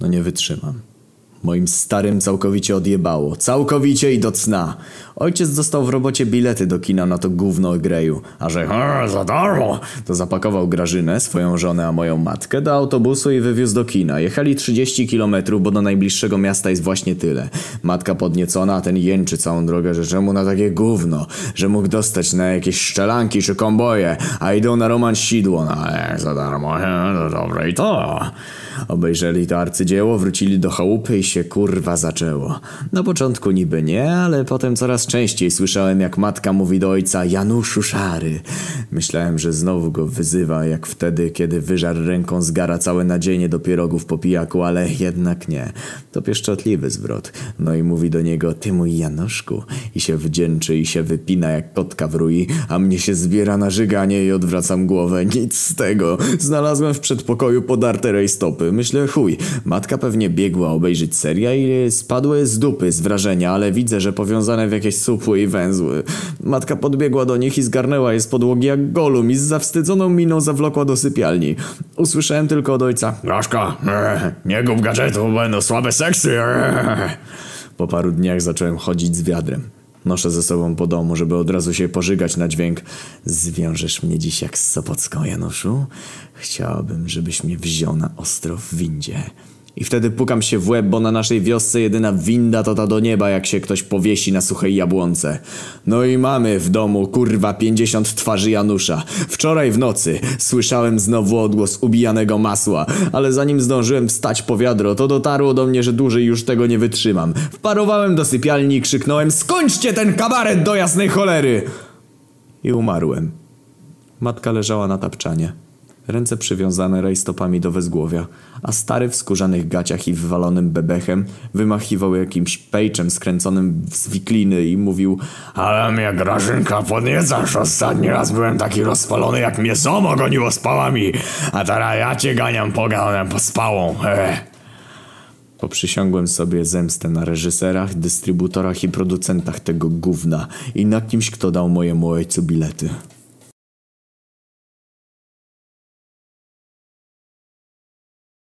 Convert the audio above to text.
No nie wytrzymam. Moim starym całkowicie odjebało. Całkowicie i do cna. Ojciec dostał w robocie bilety do kina na to gówno greju. A że "E, za darmo, to zapakował Grażynę, swoją żonę, a moją matkę do autobusu i wywiózł do kina. Jechali 30 kilometrów, bo do najbliższego miasta jest właśnie tyle. Matka podniecona, a ten jęczy całą drogę, że czemu na takie gówno, że mógł dostać na jakieś szczelanki czy komboje, a idą na Roman Sidło. No e, za darmo, no dobre i to. Obejrzeli to arcydzieło, wrócili do chałupy i się kurwa zaczęło. Na początku niby nie, ale potem coraz częściej słyszałem jak matka mówi do ojca Januszu Szary. Myślałem, że znowu go wyzywa jak wtedy, kiedy wyżarł ręką z gara całe nadzienie do pierogów po pijaku, ale jednak nie. To pieszczotliwy zwrot. No i mówi do niego, ty mój Januszku. I się wdzięczy i się wypina jak kotka w rui, a mnie się zbiera na żyganie i odwracam głowę. Nic z tego. Znalazłem w przedpokoju podarte rejstopy. Myślę, chuj, matka pewnie biegła obejrzeć seria i spadły z dupy z wrażenia, ale widzę, że powiązane w jakieś supły i węzły. Matka podbiegła do nich i zgarnęła je z podłogi jak golum i z zawstydzoną miną zawlokła do sypialni. Usłyszałem tylko od ojca, Graszka, e, nie gub gadżetu, będą słabe seksy. e". Po paru dniach zacząłem chodzić z wiadrem. Noszę ze sobą po domu, żeby od razu się pożygać na dźwięk. Zwiążesz mnie dziś jak z Sopocką, Januszu? Chciałabym, żebyś mnie wziął na ostro w windzie. I wtedy pukam się w łeb, bo na naszej wiosce jedyna winda to ta do nieba, jak się ktoś powiesi na suchej jabłonce. No i mamy w domu, kurwa, 50 twarzy Janusza. Wczoraj w nocy słyszałem znowu odgłos ubijanego masła, ale zanim zdążyłem wstać po wiadro, to dotarło do mnie, że dłużej już tego nie wytrzymam. Wparowałem do sypialni i krzyknąłem Skończcie ten kabaret do jasnej cholery! I umarłem. Matka leżała na tapczanie. Ręce przywiązane rajstopami do wezgłowia, a stary w skórzanych gaciach i wywalonym bebechem wymachiwał jakimś pejczem skręconym z wikliny i mówił Ale mnie Grażynka podniecasz, ostatni raz byłem taki rozpalony jak mnie zomo goniło z pałami, a teraz ja cię ganiam poganem po spałą. Poprzysiągłem sobie zemstę na reżyserach, dystrybutorach i producentach tego gówna i na kimś, kto dał mojemu ojcu bilety.